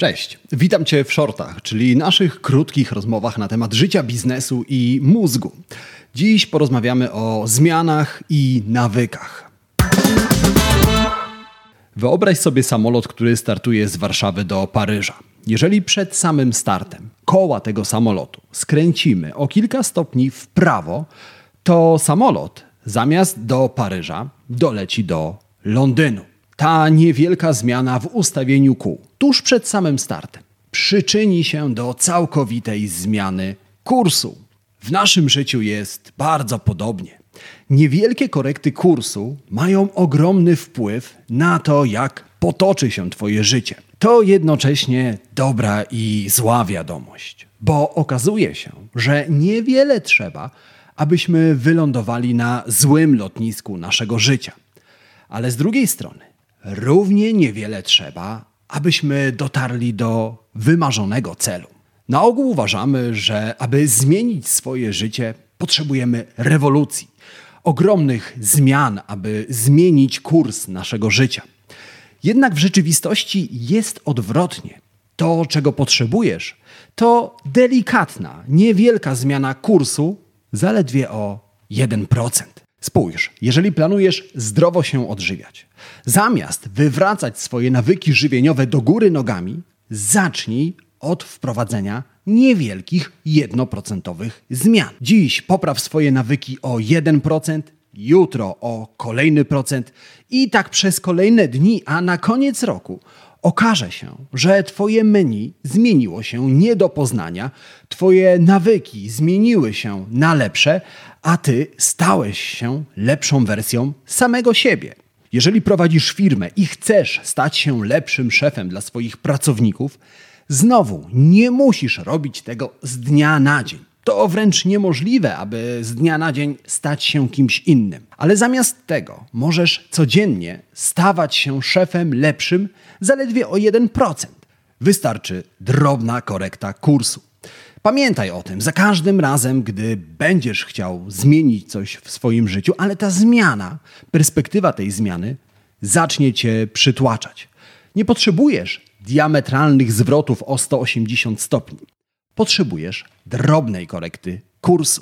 Cześć, witam Cię w shortach, czyli naszych krótkich rozmowach na temat życia, biznesu i mózgu. Dziś porozmawiamy o zmianach i nawykach. Wyobraź sobie samolot, który startuje z Warszawy do Paryża. Jeżeli przed samym startem koła tego samolotu skręcimy o kilka stopni w prawo, to samolot zamiast do Paryża doleci do Londynu. Ta niewielka zmiana w ustawieniu kół tuż przed samym startem przyczyni się do całkowitej zmiany kursu. W naszym życiu jest bardzo podobnie. Niewielkie korekty kursu mają ogromny wpływ na to, jak potoczy się Twoje życie. To jednocześnie dobra i zła wiadomość, bo okazuje się, że niewiele trzeba, abyśmy wylądowali na złym lotnisku naszego życia. Ale z drugiej strony, równie niewiele trzeba, abyśmy dotarli do wymarzonego celu. Na ogół uważamy, że aby zmienić swoje życie, potrzebujemy rewolucji, ogromnych zmian, aby zmienić kurs naszego życia. Jednak w rzeczywistości jest odwrotnie. To, czego potrzebujesz, to delikatna, niewielka zmiana kursu, zaledwie o 1%. Spójrz, jeżeli planujesz zdrowo się odżywiać, zamiast wywracać swoje nawyki żywieniowe do góry nogami, zacznij od wprowadzenia niewielkich, jednoprocentowych zmian. Dziś popraw swoje nawyki o 1%, jutro o kolejny procent i tak przez kolejne dni, a na koniec roku okaże się, że Twoje menu zmieniło się nie do poznania, Twoje nawyki zmieniły się na lepsze, a Ty stałeś się lepszą wersją samego siebie. Jeżeli prowadzisz firmę i chcesz stać się lepszym szefem dla swoich pracowników, znowu nie musisz robić tego z dnia na dzień. To wręcz niemożliwe, aby z dnia na dzień stać się kimś innym. Ale zamiast tego możesz codziennie stawać się szefem lepszym zaledwie o 1%. Wystarczy drobna korekta kursu. Pamiętaj o tym za każdym razem, gdy będziesz chciał zmienić coś w swoim życiu, ale ta zmiana, perspektywa tej zmiany zacznie cię przytłaczać. Nie potrzebujesz diametralnych zwrotów o 180 stopni. Potrzebujesz drobnej korekty kursu.